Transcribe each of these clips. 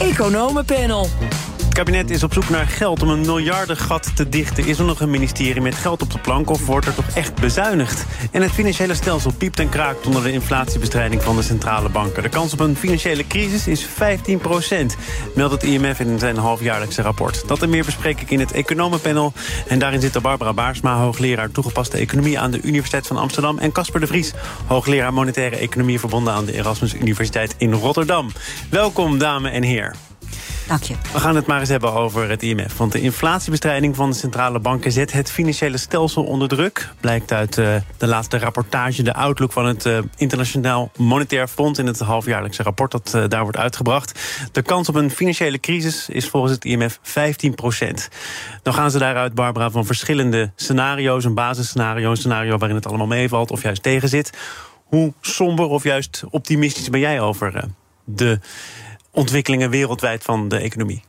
Economenpanel. Kabinet is op zoek naar geld om een miljardengat te dichten. Is er nog een ministerie met geld op de plank of wordt er toch echt bezuinigd? En het financiële stelsel piept en kraakt onder de inflatiebestrijding van de centrale banken. De kans op een financiële crisis is 15 procent, meldt het IMF in zijn halfjaarlijkse rapport. Dat en meer bespreek ik in het Economenpanel. En daarin zitten Barbara Baarsma, hoogleraar toegepaste economie aan de Universiteit van Amsterdam. En Casper de Vries, hoogleraar monetaire economie verbonden aan de Erasmus Universiteit in Rotterdam. Welkom, dames en heren. Dank je. We gaan het maar eens hebben over het IMF. Want de inflatiebestrijding van de centrale banken zet het financiële stelsel onder druk. Blijkt uit uh, de laatste rapportage, de outlook van het uh, Internationaal Monetair Fonds... in het halfjaarlijkse rapport dat uh, daar wordt uitgebracht. De kans op een financiële crisis is volgens het IMF 15 procent. Dan gaan ze daaruit, Barbara, van verschillende scenario's. Een basisscenario, een scenario waarin het allemaal meevalt of juist tegenzit. Hoe somber of juist optimistisch ben jij over de ontwikkelingen wereldwijd van de economie?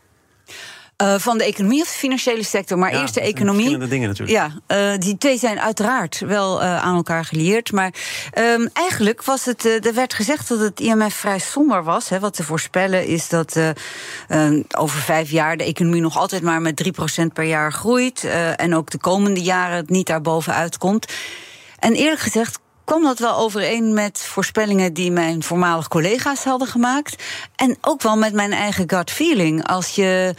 Uh, van de economie of de financiële sector, maar Ja, eerst de economie. verschillende dingen natuurlijk. Ja, uh, die twee zijn uiteraard wel uh, aan elkaar gelieerd. Maar um, eigenlijk was het. er werd gezegd dat het IMF vrij somber was. Hè. Wat te voorspellen is dat over vijf jaar de economie nog altijd maar met 3% per jaar groeit. en ook de komende jaren het niet daarboven uitkomt. En eerlijk gezegd kwam dat wel overeen met voorspellingen die mijn voormalig collega's hadden gemaakt. En ook wel met mijn eigen gut feeling. Als je.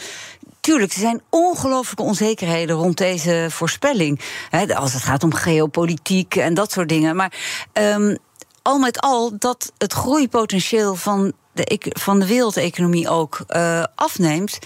Tuurlijk, er zijn ongelooflijke onzekerheden rond deze voorspelling. Als het gaat om geopolitiek en dat soort dingen. Maar um, al met al dat het groeipotentieel van de, van de wereldeconomie ook uh, afneemt.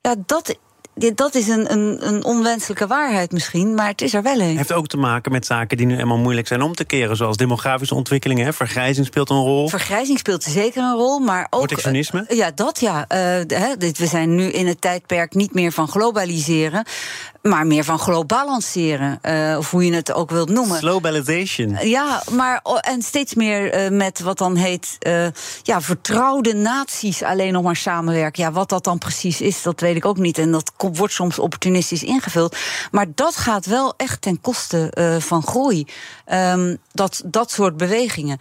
Ja, dat dat is een, een, een, onwenselijke waarheid misschien, maar het is er wel een. heeft ook te maken met zaken die nu eenmaal moeilijk zijn om te keren, zoals demografische ontwikkelingen. Hè? Vergrijzing speelt een rol. Vergrijzing speelt zeker een rol, maar ook. Protectionisme? Uh, ja, dat ja. Uh, hè, we zijn nu in het tijdperk niet meer van globaliseren, maar meer van globaal lanceren. Uh, of hoe je het ook wilt noemen. Globalization. Ja, maar en steeds meer met wat dan heet. ja, vertrouwde naties alleen nog maar samenwerken. Ja, wat dat dan precies is, dat weet ik ook niet. En dat wordt soms opportunistisch ingevuld. Maar dat gaat wel echt ten koste van groei. Um, dat, dat soort bewegingen.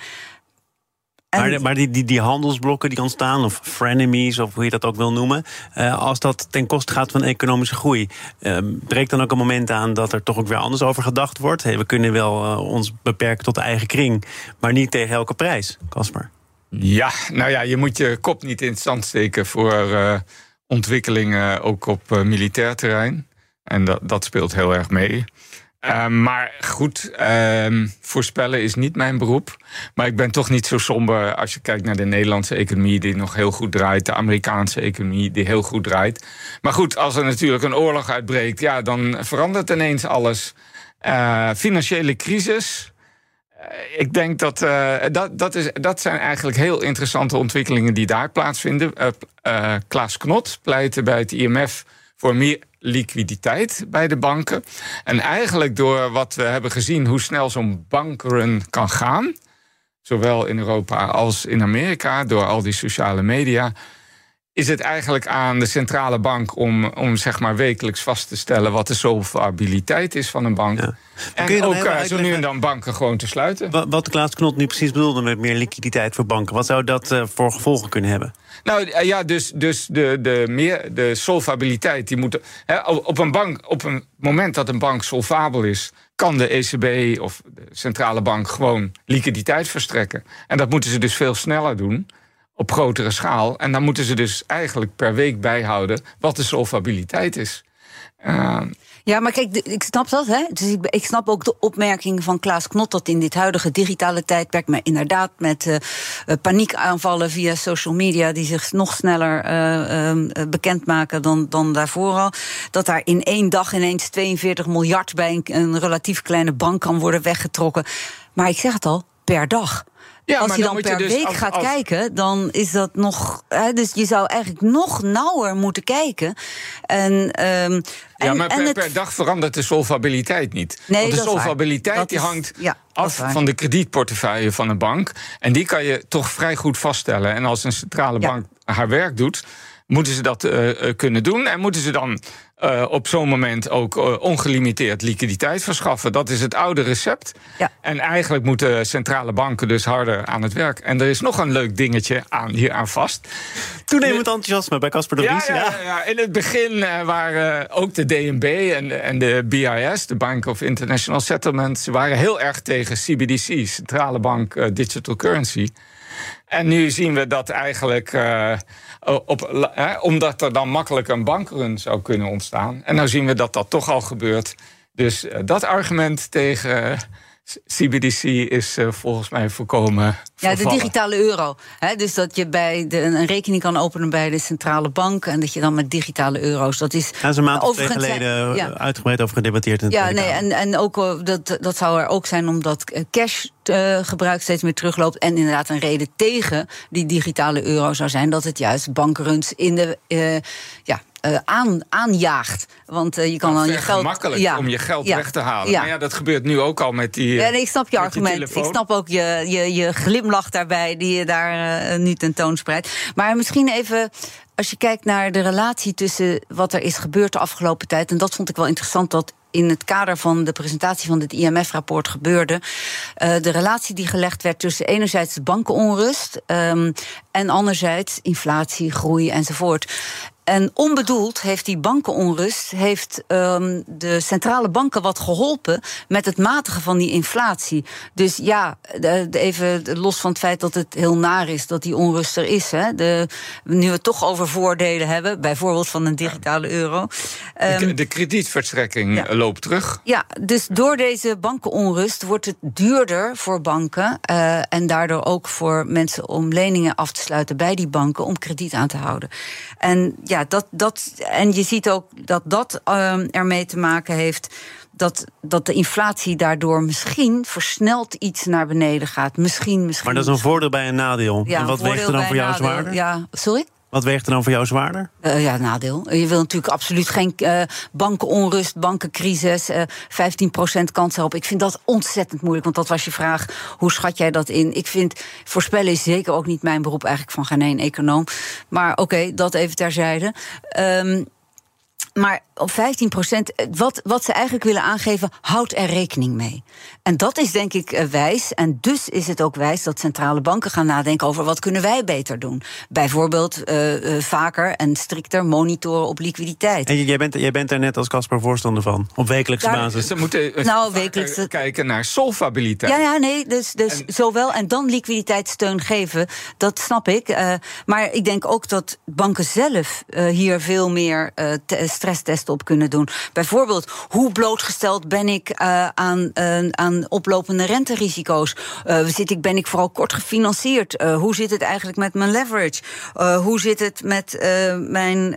En maar, maar die, die, die handelsblokken die ontstaan, of frenemies, of hoe je dat ook wil noemen. Uh, als dat ten koste gaat van economische groei, uh, breekt dan ook een moment aan dat er toch ook weer anders over gedacht wordt. Hey, we kunnen wel uh, ons beperken tot de eigen kring, maar niet tegen elke prijs, Casper. Ja, nou ja, je moet je kop niet in het zand steken voor ontwikkelingen ook op uh, militair terrein. En dat, dat speelt heel erg mee. Uh, maar goed, uh, voorspellen is niet mijn beroep. Maar ik ben toch niet zo somber als je kijkt naar de Nederlandse economie, die nog heel goed draait, de Amerikaanse economie, die heel goed draait. Maar goed, als er natuurlijk een oorlog uitbreekt, ja, dan verandert ineens alles. Uh, financiële crisis. Ik denk dat, uh, dat, dat, is, dat zijn eigenlijk heel interessante ontwikkelingen die daar plaatsvinden. Klaas Knot pleitte bij het IMF voor meer liquiditeit bij de banken. En eigenlijk door wat we hebben gezien, hoe snel zo'n bankrun kan gaan, zowel in Europa als in Amerika, door al die sociale media is het eigenlijk aan de centrale bank om, om zeg maar wekelijks vast te stellen wat de solvabiliteit is van een bank. Ja. En ook uh, zo nu en dan banken gewoon te sluiten. Wat, wat Klaas Knot nu precies bedoelde met meer liquiditeit voor banken, wat zou dat uh, voor gevolgen kunnen hebben? Nou uh, ja, dus, dus de, de, meer, de solvabiliteit die moet. Hè, op, een bank, op een moment dat een bank solvabel is, kan de ECB of de centrale bank gewoon liquiditeit verstrekken. En dat moeten ze dus veel sneller doen op grotere schaal. En dan moeten ze dus eigenlijk per week bijhouden wat de solvabiliteit is. Uh, ja, maar kijk, ik snap dat. Hè? Dus ik, ik snap ook de opmerking van Klaas Knot dat in dit huidige digitale tijdperk, maar inderdaad met uh, paniekaanvallen via social media die zich nog sneller uh, bekendmaken dan, dan daarvoor al, dat daar in één dag ineens 42 miljard bij een relatief kleine bank kan worden weggetrokken. Maar ik zeg het al, per dag. Ja, als je dan, per dus week gaat kijken, dan is dat nog. Hè, dus je zou eigenlijk nog nauwer moeten kijken. En, um, ja, maar per, per, dag verandert de solvabiliteit niet. Nee, Want de solvabiliteit die hangt af van de kredietportefeuille van een bank. En die kan je toch vrij goed vaststellen. En als een centrale bank haar werk doet, moeten ze dat uh, kunnen doen. En moeten ze dan uh, op zo'n moment ook uh, ongelimiteerd liquiditeit verschaffen. Dat is het oude recept. Ja. En eigenlijk moeten centrale banken dus harder aan het werk. En er is nog een leuk dingetje aan, hier aan vast. Toenemend enthousiasme bij Casper de Vries. Ja, ja, ja, in het begin uh, waren ook de DNB en, en de BIS, de Bank of International Settlements, waren heel erg tegen CBDC, Centrale Bank Digital Currency. En nu zien we dat eigenlijk. Uh, op, omdat er dan makkelijk een bankrun zou kunnen ontstaan. En nu zien we dat dat toch al gebeurt. Dus uh, dat argument tegen CBDC is uh, volgens mij voorkomen. Ja, de digitale euro. Hè, dus dat je bij de, een rekening kan openen bij de centrale bank. En dat je dan met digitale euro's. Dat is. Daar is een maand of twee geleden ja. uitgebreid over gedebatteerd. In ja, nee, en, en ook uh, dat, dat zou er ook zijn omdat uh, cash gebruik steeds meer terugloopt. En inderdaad een reden tegen die digitale euro zou zijn dat het juist bankruns in de ja, uh, aan, aanjaagt. Want uh, je kan dan je geld. makkelijk ja, om je geld weg te halen. Ja. Maar ja, dat gebeurt nu ook al met die. Ja, nee, ik snap je argument. Ik snap ook je, je, je glimlach daarbij, die je daar uh, nu tentoonspreidt. Maar misschien even. Als je kijkt naar de relatie tussen wat er is gebeurd de afgelopen tijd. En dat vond ik wel interessant dat in het kader van de presentatie van dit IMF-rapport gebeurde. Uh, de relatie die gelegd werd tussen enerzijds bankenonrust um, en anderzijds inflatie, groei enzovoort. En onbedoeld heeft die bankenonrust heeft, um, de centrale banken wat geholpen met het matigen van die inflatie. Dus ja, even los van het feit dat het heel naar is dat die onrust er is. Hè, de, nu we het toch over voordelen hebben, bijvoorbeeld van een digitale euro. Um, de kredietverstrekking loopt terug. Ja, dus door deze bankenonrust wordt het duurder voor banken uh, en daardoor ook voor mensen om leningen af te sluiten bij die banken om krediet aan te houden. En ja, dat, dat, en je ziet ook dat dat um, ermee te maken heeft dat, dat de inflatie daardoor misschien versneld iets naar beneden gaat. Misschien, misschien. Maar dat is een voordeel bij een nadeel. Ja, en wat weegt er dan voor jou zwaarder? Ja, sorry? Wat weegt er dan voor jou zwaarder? Uh, ja, nadeel. Je wil natuurlijk absoluut geen uh, bankenonrust, bankencrisis, uh, 15% kans erop. Ik vind dat ontzettend moeilijk, want dat was je vraag. Hoe schat jij dat in? Ik vind voorspellen is zeker ook niet mijn beroep, eigenlijk van geen één econoom. Maar oké, dat even terzijde. Um, maar op 15 procent, eh, wat, wat ze eigenlijk willen aangeven, houdt er rekening mee. En dat is denk ik eh, wijs. En dus is het ook wijs dat centrale banken gaan nadenken over wat kunnen wij beter doen. Bijvoorbeeld uh, uh, vaker en strikter monitoren op liquiditeit. En jij bent, jij bent er net als Casper voorstander van, op wekelijkse Daar, basis. Ze moeten nou, wekelijks kijken naar solvabiliteit. Ja, ja nee, dus, dus en, zowel en dan liquiditeitssteun geven, dat snap ik. maar ik denk ook dat banken zelf hier veel meer stresstesten op kunnen doen. Bijvoorbeeld, hoe blootgesteld ben ik uh, aan, uh, aan oplopende renterisico's? Uh, zit ik, ben ik vooral kort gefinancierd? hoe zit het eigenlijk met mijn leverage? hoe zit het met mijn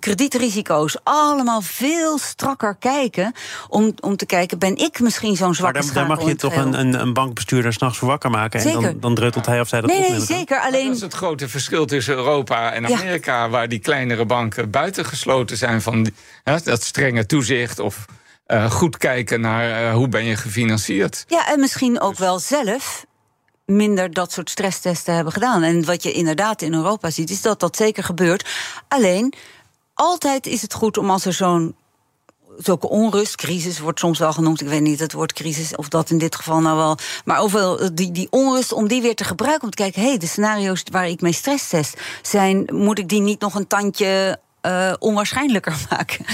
kredietrisico's? Allemaal veel strakker kijken om, om te kijken, ben ik misschien zo'n zwakke Maar daar, mag je toch een, een, een bankbestuurder s'nachts voor wakker maken? Zeker. En dan, dan dreutelt hij of zij dat nee, op. Nee, zeker. Alleen... Dat is het grote verschil tussen Europa en Amerika, ja. waar die kleinere banken buitengesloten zijn van dat strenge toezicht of uh, goed kijken naar uh, hoe ben je gefinancierd. Ja, en misschien ook dus- wel zelf minder dat soort stresstesten hebben gedaan. En wat je inderdaad in Europa ziet, is dat dat zeker gebeurt. Alleen, altijd is het goed om als er zo'n zulke onrust, crisis wordt soms wel genoemd. Ik weet niet het woord crisis of dat in dit geval nou wel. Maar over die, die onrust, om die weer te gebruiken. Om te kijken, hé, hey, de scenario's waar ik mee stresstest zijn, moet ik die niet nog een tandje uh, onwaarschijnlijker maken.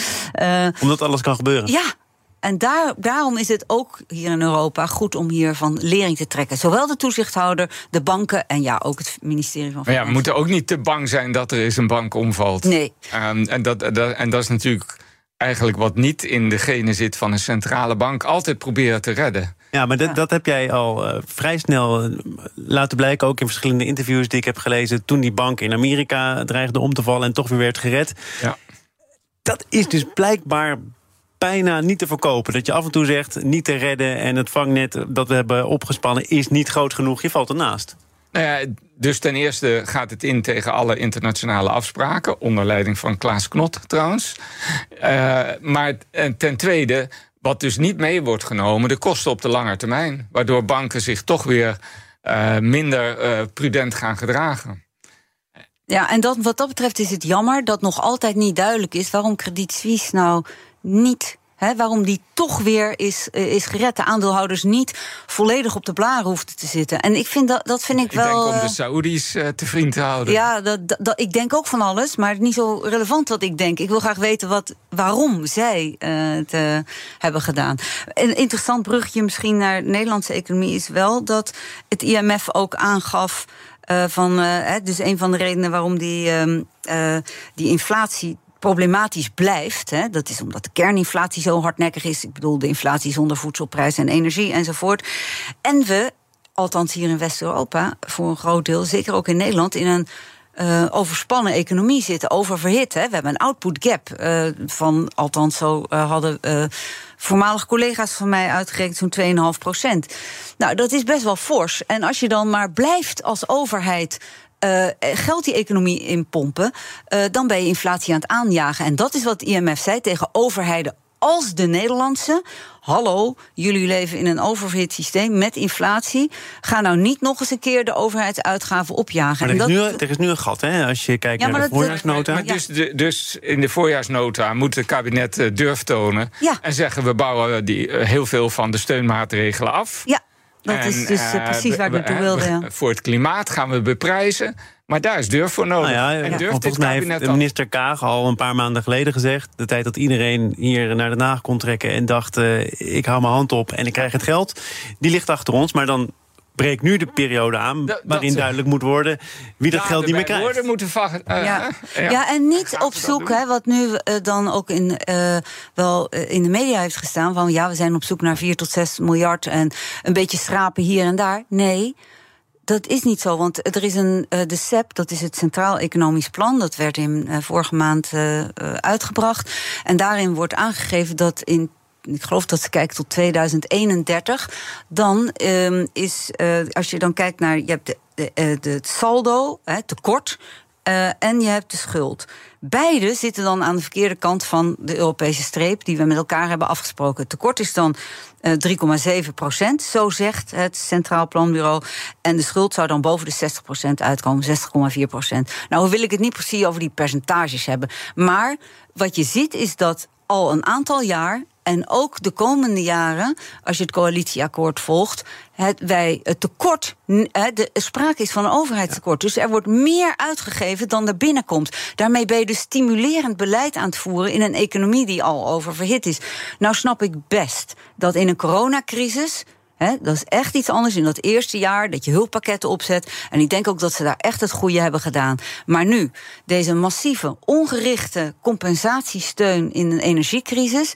Uh, Omdat alles kan gebeuren. Ja, en daar, daarom is het ook hier in Europa goed om hiervan lering te trekken. Zowel de toezichthouder, de banken en ja, ook het ministerie van Financiën. Maar ja, we moeten ook niet te bang zijn dat er eens een bank omvalt. Nee. Um, en, dat, dat, en dat is natuurlijk eigenlijk wat niet in de gene zit van een centrale bank. Altijd proberen te redden. Ja, maar dat, dat heb jij al uh, vrij snel uh, laten blijken, ook in verschillende interviews die ik heb gelezen, toen die bank in Amerika dreigde om te vallen en toch weer werd gered. Ja. Dat is dus blijkbaar bijna niet te verkopen. Dat je af en toe zegt, niet te redden... en het vangnet dat we hebben opgespannen is niet groot genoeg. Je valt ernaast. Nou dus ten eerste gaat het in tegen alle internationale afspraken... onder leiding van Klaas Knot trouwens. Uh, maar ten tweede, wat dus niet mee wordt genomen... de kosten op de lange termijn. Waardoor banken zich toch weer uh, minder uh, prudent gaan gedragen. Ja, en dat, wat dat betreft is het jammer dat nog altijd niet duidelijk is waarom Credit Suisse nou niet waarom die toch weer is, eh, is gered. De aandeelhouders niet volledig op de blaren hoefden te zitten. En ik vind dat, dat vind ik, ik wel. Denk om de eh, Saoedi's uh, te vriend te houden. Ja, dat, dat, ik denk ook van alles, maar niet zo relevant wat ik denk. Ik wil graag weten wat, waarom zij uh, het uh, hebben gedaan. Een interessant brugje misschien naar de Nederlandse economie is wel dat het IMF ook aangaf. Uh, van, dus een van de redenen waarom die, uh, die inflatie problematisch blijft. Hè, dat is omdat de kerninflatie zo hardnekkig is. Ik bedoel, de inflatie zonder voedselprijs en energie enzovoort. En we, althans hier in West-Europa, voor een groot deel, zeker ook in Nederland, in een uh, overspannen economie zitten, oververhit. Hè. We hebben een output gap uh, van, althans zo uh, hadden voormalige collega's van mij uitgerekend, zo'n 2,5 procent. Nou, dat is best wel fors. En als je dan maar blijft als overheid uh, geld die economie inpompen, uh, dan ben je inflatie aan het aanjagen. En dat is wat IMF zei tegen overheden als de Nederlandse. Hallo, jullie leven in een oververhit systeem met inflatie. Ga nou niet nog eens een keer de overheidsuitgaven opjagen. Maar er, is, nu, er is nu een gat, hè, als je kijkt ja, naar de voorjaarsnota. Maar, dus, dus, in de voorjaarsnota moet het kabinet durf tonen... Ja. en zeggen we bouwen die, heel veel van de steunmaatregelen af... Ja. Dat is dus uh, precies waar ik naartoe wilde. Ja. Voor het klimaat gaan we beprijzen. Maar daar is durf voor nodig. Nou ja, en durft volgens mij heeft minister Kaag al een paar maanden geleden gezegd... de tijd dat iedereen hier naar de Haag kon trekken... en dacht, uh, ik hou mijn hand op en ik krijg het geld... die ligt achter ons, maar dan breekt nu de periode aan waarin duidelijk moet worden wie dat geld niet meer krijgt. Woorden moeten uh, ja. Ja. ja. en niet op zoek, hè, wat nu uh, dan ook in, uh, wel in de media heeft gestaan, van ja, we zijn op zoek naar 4 tot 6 miljard en een beetje schrapen hier en daar. Nee. Dat is niet zo, want er is een, de CEP, dat is het Centraal Economisch Plan, dat werd in vorige maand uitgebracht. En daarin wordt aangegeven dat in ik geloof dat ze kijkt tot 2031. Dan um, is, uh, als je dan kijkt naar, je hebt de, eh, het saldo, hè, tekort, uh, en je hebt de schuld. Beide zitten dan aan de verkeerde kant van de Europese streep die we met elkaar hebben afgesproken. Tekort is dan uh, 3,7 procent, zo zegt het Centraal Planbureau. En de schuld zou dan boven de 60 procent uitkomen, 60,4 procent. Nou wil ik het niet precies over die percentages hebben. Maar wat je ziet is dat al een aantal jaar en ook de komende jaren, als je het coalitieakkoord volgt, het, wij het tekort, de sprake is van een overheidstekort. Dus er wordt meer uitgegeven dan er binnenkomt. Daarmee ben je dus stimulerend beleid aan het voeren in een economie die al oververhit is. Nou snap ik best dat in een coronacrisis dat is echt iets anders in dat eerste jaar dat je hulppakketten opzet. En ik denk ook dat ze daar echt het goede hebben gedaan. Maar nu, deze massieve, ongerichte compensatiesteun in een energiecrisis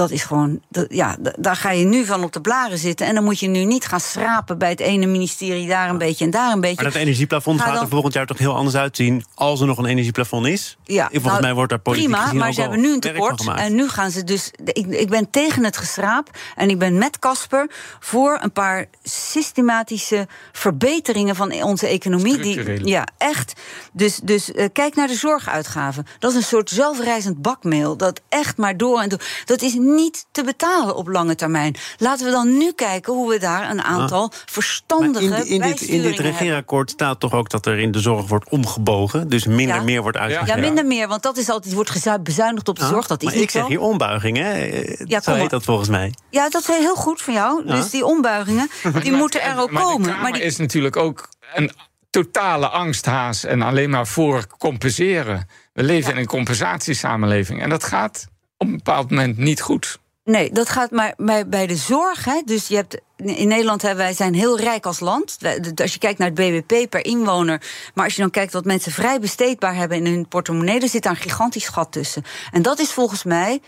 dat is gewoon, dat, ja, daar ga je nu van op de blaren zitten. En dan moet je nu niet gaan schrapen bij het ene ministerie, daar een beetje en daar een beetje. Maar dat energieplafond gaat er volgend jaar toch heel anders uitzien als er nog een energieplafond is? Ja, volgens nou, mij wordt daar politiek Prima, maar ze hebben nu een tekort. En nu gaan ze dus. Ik, ik ben tegen het geschraap. En ik ben met Casper voor een paar systematische verbeteringen van onze economie. Die, ja, echt. Dus, dus uh, kijk naar de zorguitgaven. Dat is een soort zelfreizend bakmeel. Dat echt maar door en door. Dat is niet te betalen op lange termijn. Laten we dan nu kijken hoe we daar een aantal ah. verstandige in, in, dit, in dit regeerakkoord staat toch ook dat er in de zorg wordt omgebogen. Dus minder meer wordt uitgegeven. Ja, minder meer, want dat is altijd wordt bezuinigd op de ah, zorg. Dat is maar niet ik zeg hier ombuiging, hè? Ja, zo heet dat volgens mij. Ja, dat is heel goed van jou. Dus die ombuigingen, die moeten er ook komen. maar die is natuurlijk ook een totale angsthaas en alleen maar voor compenseren. We leven in een compensatiesamenleving en dat gaat op een bepaald moment niet goed. Nee, dat gaat maar bij, de zorg. Hè, dus je hebt, in Nederland hebben wij zijn heel rijk als land. Als je kijkt naar het BBP per inwoner. Maar als je dan kijkt wat mensen vrij besteedbaar hebben in hun portemonnee, er zit daar een gigantisch gat tussen. En dat is volgens mij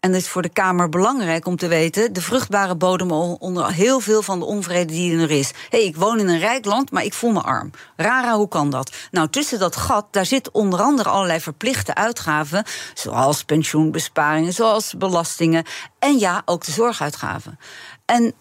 en dat is voor de Kamer belangrijk om te weten, de vruchtbare bodem onder heel veel van de onvrede die er is. Hé, hey, ik woon in een rijk land, maar ik voel me arm. Rara, hoe kan dat? Nou, tussen dat gat, daar zit onder andere allerlei verplichte uitgaven, zoals pensioenbesparingen, zoals belastingen en ja, ook de zorguitgaven. En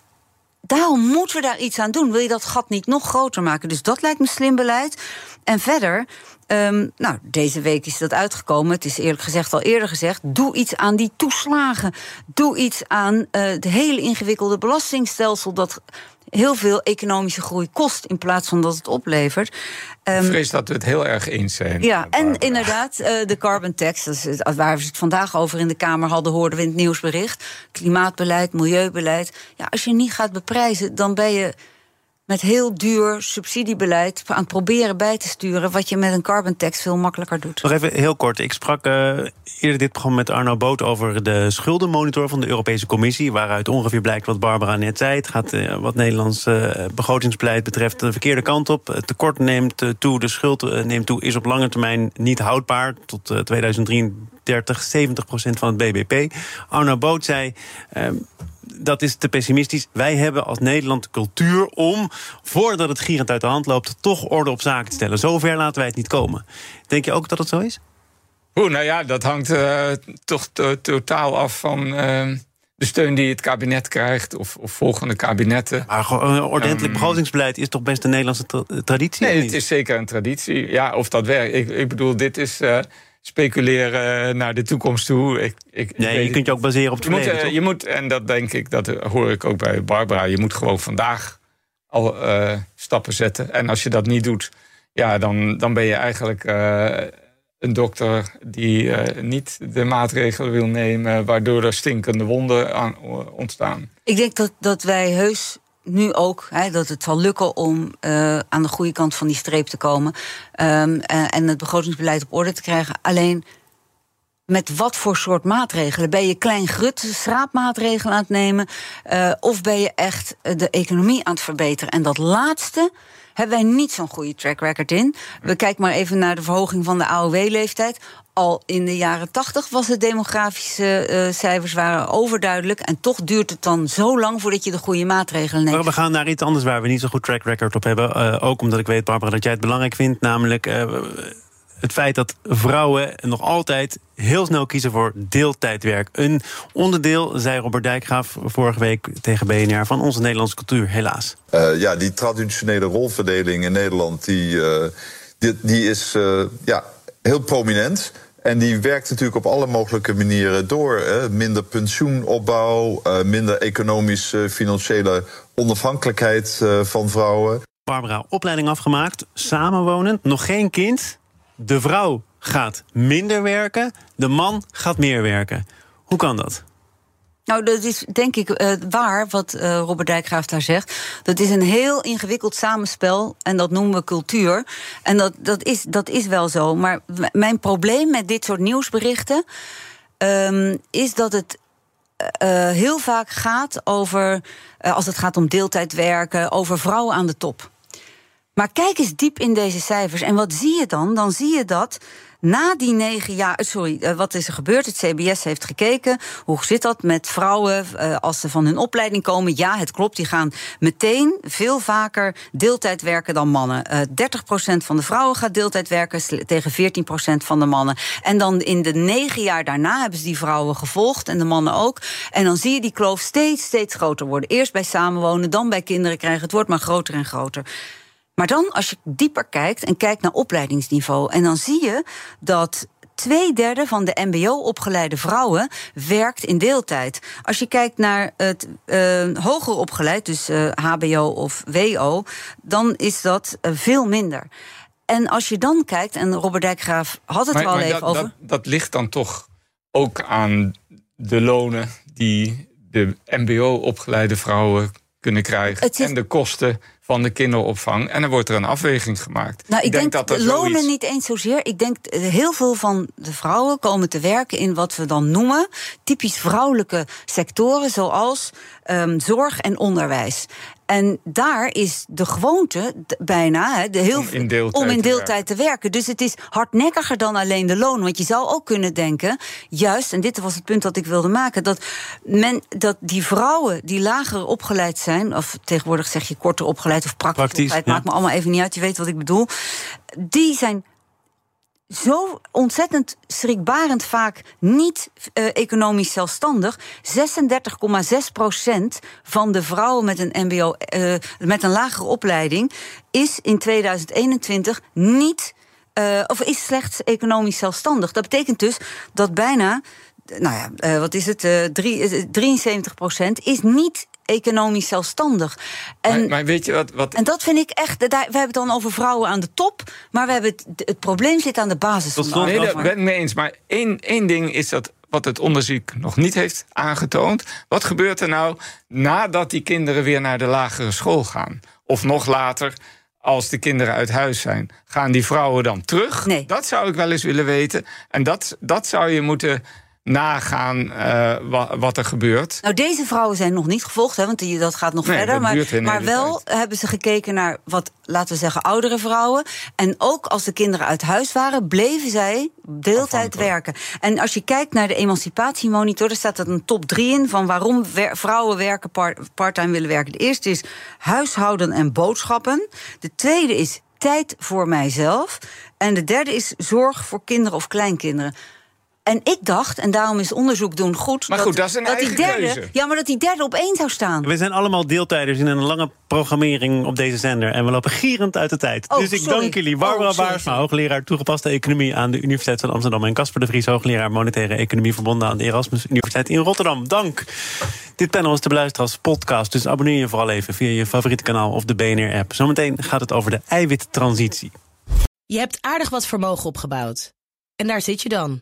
daarom moeten we daar iets aan doen. Wil je dat gat niet nog groter maken? Dus dat lijkt me slim beleid. En verder, Um, nou, deze week is dat uitgekomen. Het is eerlijk gezegd al eerder gezegd. Doe iets aan die toeslagen. Doe iets aan uh, het hele ingewikkelde belastingstelsel. dat heel veel economische groei kost in plaats van dat het oplevert. Um, ik vrees dat we het heel erg eens zijn. Ja, en inderdaad, uh, de carbon tax, dat is waar we het vandaag over in de Kamer hadden, hoorden we in het nieuwsbericht. Klimaatbeleid, milieubeleid. Ja, als je niet gaat beprijzen, dan ben je met heel duur subsidiebeleid aan het proberen bij te sturen. wat je met een carbon tax veel makkelijker doet. Nog even heel kort. Ik sprak uh, eerder dit programma met Arno Boot over de schuldenmonitor van de Europese Commissie. Waaruit ongeveer blijkt wat Barbara net zei. Het gaat uh, wat Nederlands uh, begrotingsbeleid betreft de verkeerde kant op. Het tekort neemt toe, de schuld neemt toe, is op lange termijn niet houdbaar. Tot 2033 70 procent van het BBP. Arno Boot zei dat is te pessimistisch. Wij hebben als Nederland cultuur om, voordat het gierend uit de hand loopt, toch orde op zaken te stellen. Zover laten wij het niet komen. Denk je ook dat het zo is? Oeh, nou ja, dat hangt uh, toch totaal af van. Uh, de steun die het kabinet krijgt, of, of volgende kabinetten. Maar een ordentlich um, begrotingsbeleid is toch best een Nederlandse tra traditie? Nee, het is zeker een traditie. Ja, of dat werkt. Ik, ik bedoel, dit is. Uh, speculeren naar de toekomst toe. Ik, ik, nee, je kunt je ook baseren op het je moet, uh, je moet, en dat denk ik, dat hoor ik ook bij Barbara... je moet gewoon vandaag al uh, stappen zetten. En als je dat niet doet, ja, dan, dan ben je eigenlijk uh, een dokter... die niet de maatregelen wil nemen... waardoor er stinkende wonden aan, ontstaan. Ik denk dat, dat wij heus nu ook dat het zal lukken om uh, aan de goede kant van die streep te komen. Um, en het begrotingsbeleid op orde te krijgen. Alleen met wat voor soort maatregelen? Ben je klein grut schraapmaatregelen aan het nemen? Uh, of ben je echt de economie aan het verbeteren? En dat laatste hebben wij niet zo'n goede track record in. We kijken maar even naar de verhoging van de AOW-leeftijd al in de jaren tachtig was het demografische uh, cijfers waren overduidelijk. En toch duurt het dan zo lang voordat je de goede maatregelen neemt. Maar we gaan naar iets anders waar we niet zo goed track record op hebben. Uh, ook omdat ik weet, Barbara, dat jij het belangrijk vindt. Namelijk uh, het feit dat vrouwen nog altijd heel snel kiezen voor deeltijdwerk. Een onderdeel, zei Robert Dijkgraaf vorige week tegen BNR, van onze Nederlandse cultuur, helaas. ja, die traditionele rolverdeling in Nederland, die, die, die is ja, heel prominent. En die werkt natuurlijk op alle mogelijke manieren door. Minder pensioenopbouw, uh, minder economische, financiële onafhankelijkheid uh, van vrouwen. Barbara, opleiding afgemaakt, samenwonend, nog geen kind. De vrouw gaat minder werken, de man gaat meer werken. Hoe kan dat? Nou, dat is denk ik uh, waar wat uh, Robert Dijkgraaf daar zegt. Dat is een heel ingewikkeld samenspel en dat noemen we cultuur. En dat, dat, is, dat is wel zo. Maar mijn probleem met dit soort nieuwsberichten um, is dat het uh, heel vaak gaat over, als het gaat om deeltijd werken, over vrouwen aan de top. Maar kijk eens diep in deze cijfers. En wat zie je dan? Dan zie je dat na die negen jaar, eh, sorry, eh, wat is er gebeurd? Het CBS heeft gekeken. Hoe zit dat met vrouwen uh, als ze van hun opleiding komen? Ja, het klopt. Die gaan meteen veel vaker deeltijd werken dan mannen. Uh, 30% van de vrouwen gaat deeltijd werken tegen 14% van de mannen. En dan in de negen jaar daarna hebben ze die vrouwen gevolgd en de mannen ook. En dan zie je die kloof steeds, steeds groter worden. Eerst bij samenwonen, dan bij kinderen krijgen. Het wordt maar groter en groter. Maar dan, als je dieper kijkt en kijkt naar opleidingsniveau, en dan zie je dat twee derde van de MBO-opgeleide vrouwen werkt in deeltijd. Als je kijkt naar het uh, hoger opgeleid, dus uh, HBO of WO, dan is dat uh, veel minder. En als je dan kijkt, en Robert Dijkgraaf had het maar, er al even dat, over. Dat, dat ligt dan toch ook aan de lonen die de MBO-opgeleide vrouwen kunnen krijgen. En de kosten van de kinderopvang. En dan wordt er een afweging gemaakt. Nou, ik, denk, denk, dat er lonen zoiets... niet eens zozeer. Ik denk eh, heel veel van de vrouwen komen te werken in wat we dan noemen typisch vrouwelijke sectoren, zoals um, zorg en onderwijs. En daar is de gewoonte bijna de heel, om in deeltijd, om in te, werken. te werken. Dus het is hardnekkiger dan alleen de loon. Want je zou ook kunnen denken, juist, en dit was het punt dat ik wilde maken, dat, men, dat die vrouwen die lager opgeleid zijn, of tegenwoordig zeg je korter opgeleid of praktisch, Praktisch, opgeleid, ja. maakt me allemaal even niet uit, je weet wat ik bedoel. Die zijn zo ontzettend schrikbarend vaak niet eh, economisch zelfstandig. 36,6 procent van de vrouwen met een MBO, eh, met een lagere opleiding, is in 2021 niet. eh, of is slechts economisch zelfstandig. Dat betekent dus dat bijna, nou ja, wat is het, eh, drie- eh, 73 procent is niet economisch zelfstandig. En, Maar, maar weet je wat, wat en dat vind ik echt. daar- We hebben het dan over vrouwen aan de top. Maar we hebben het, het probleem zit aan de basis. Tot van de Nee, ben ik mee eens. Maar één, één ding is dat wat het onderzoek nog niet heeft aangetoond. Wat gebeurt er nou nadat die kinderen weer naar de lagere school gaan? Of nog later, als de kinderen uit huis zijn. Gaan die vrouwen dan terug? Nee. Dat zou ik wel eens willen weten. En dat, dat zou je moeten nagaan eh, wa- wat er gebeurt. Nou, deze vrouwen zijn nog niet gevolgd, hè, want die, dat gaat nog Nee, verder. dat Maar, maar wel tijd. hebben ze gekeken naar wat, laten we zeggen, oudere vrouwen. En ook als de kinderen uit huis waren, bleven zij deeltijd werken. En als je kijkt naar de emancipatiemonitor, daar staat er een top 3 in van waarom wer- vrouwen werken part- parttime willen werken. De eerste is huishouden en boodschappen. De tweede is tijd voor mijzelf. En de derde is zorg voor kinderen of kleinkinderen. En ik dacht, en daarom is onderzoek doen goed. Maar goed, dat is een die eigen derde, keuze. Ja, maar dat die derde op één zou staan. We zijn allemaal deeltijders in een lange programmering op deze zender. En we lopen gierend uit de tijd. Oh, dus ik sorry. dank jullie. Barbara Oh, Baarsma, hoogleraar toegepaste economie aan de Universiteit van Amsterdam. En Casper de Vries, hoogleraar monetaire economie verbonden aan de Erasmus Universiteit in Rotterdam. Dank. Dit panel is te beluisteren als podcast. Dus abonneer je vooral even via je favoriete kanaal of de BNR-app. Zometeen gaat het over de eiwittransitie. Je hebt aardig wat vermogen opgebouwd. En daar zit je dan,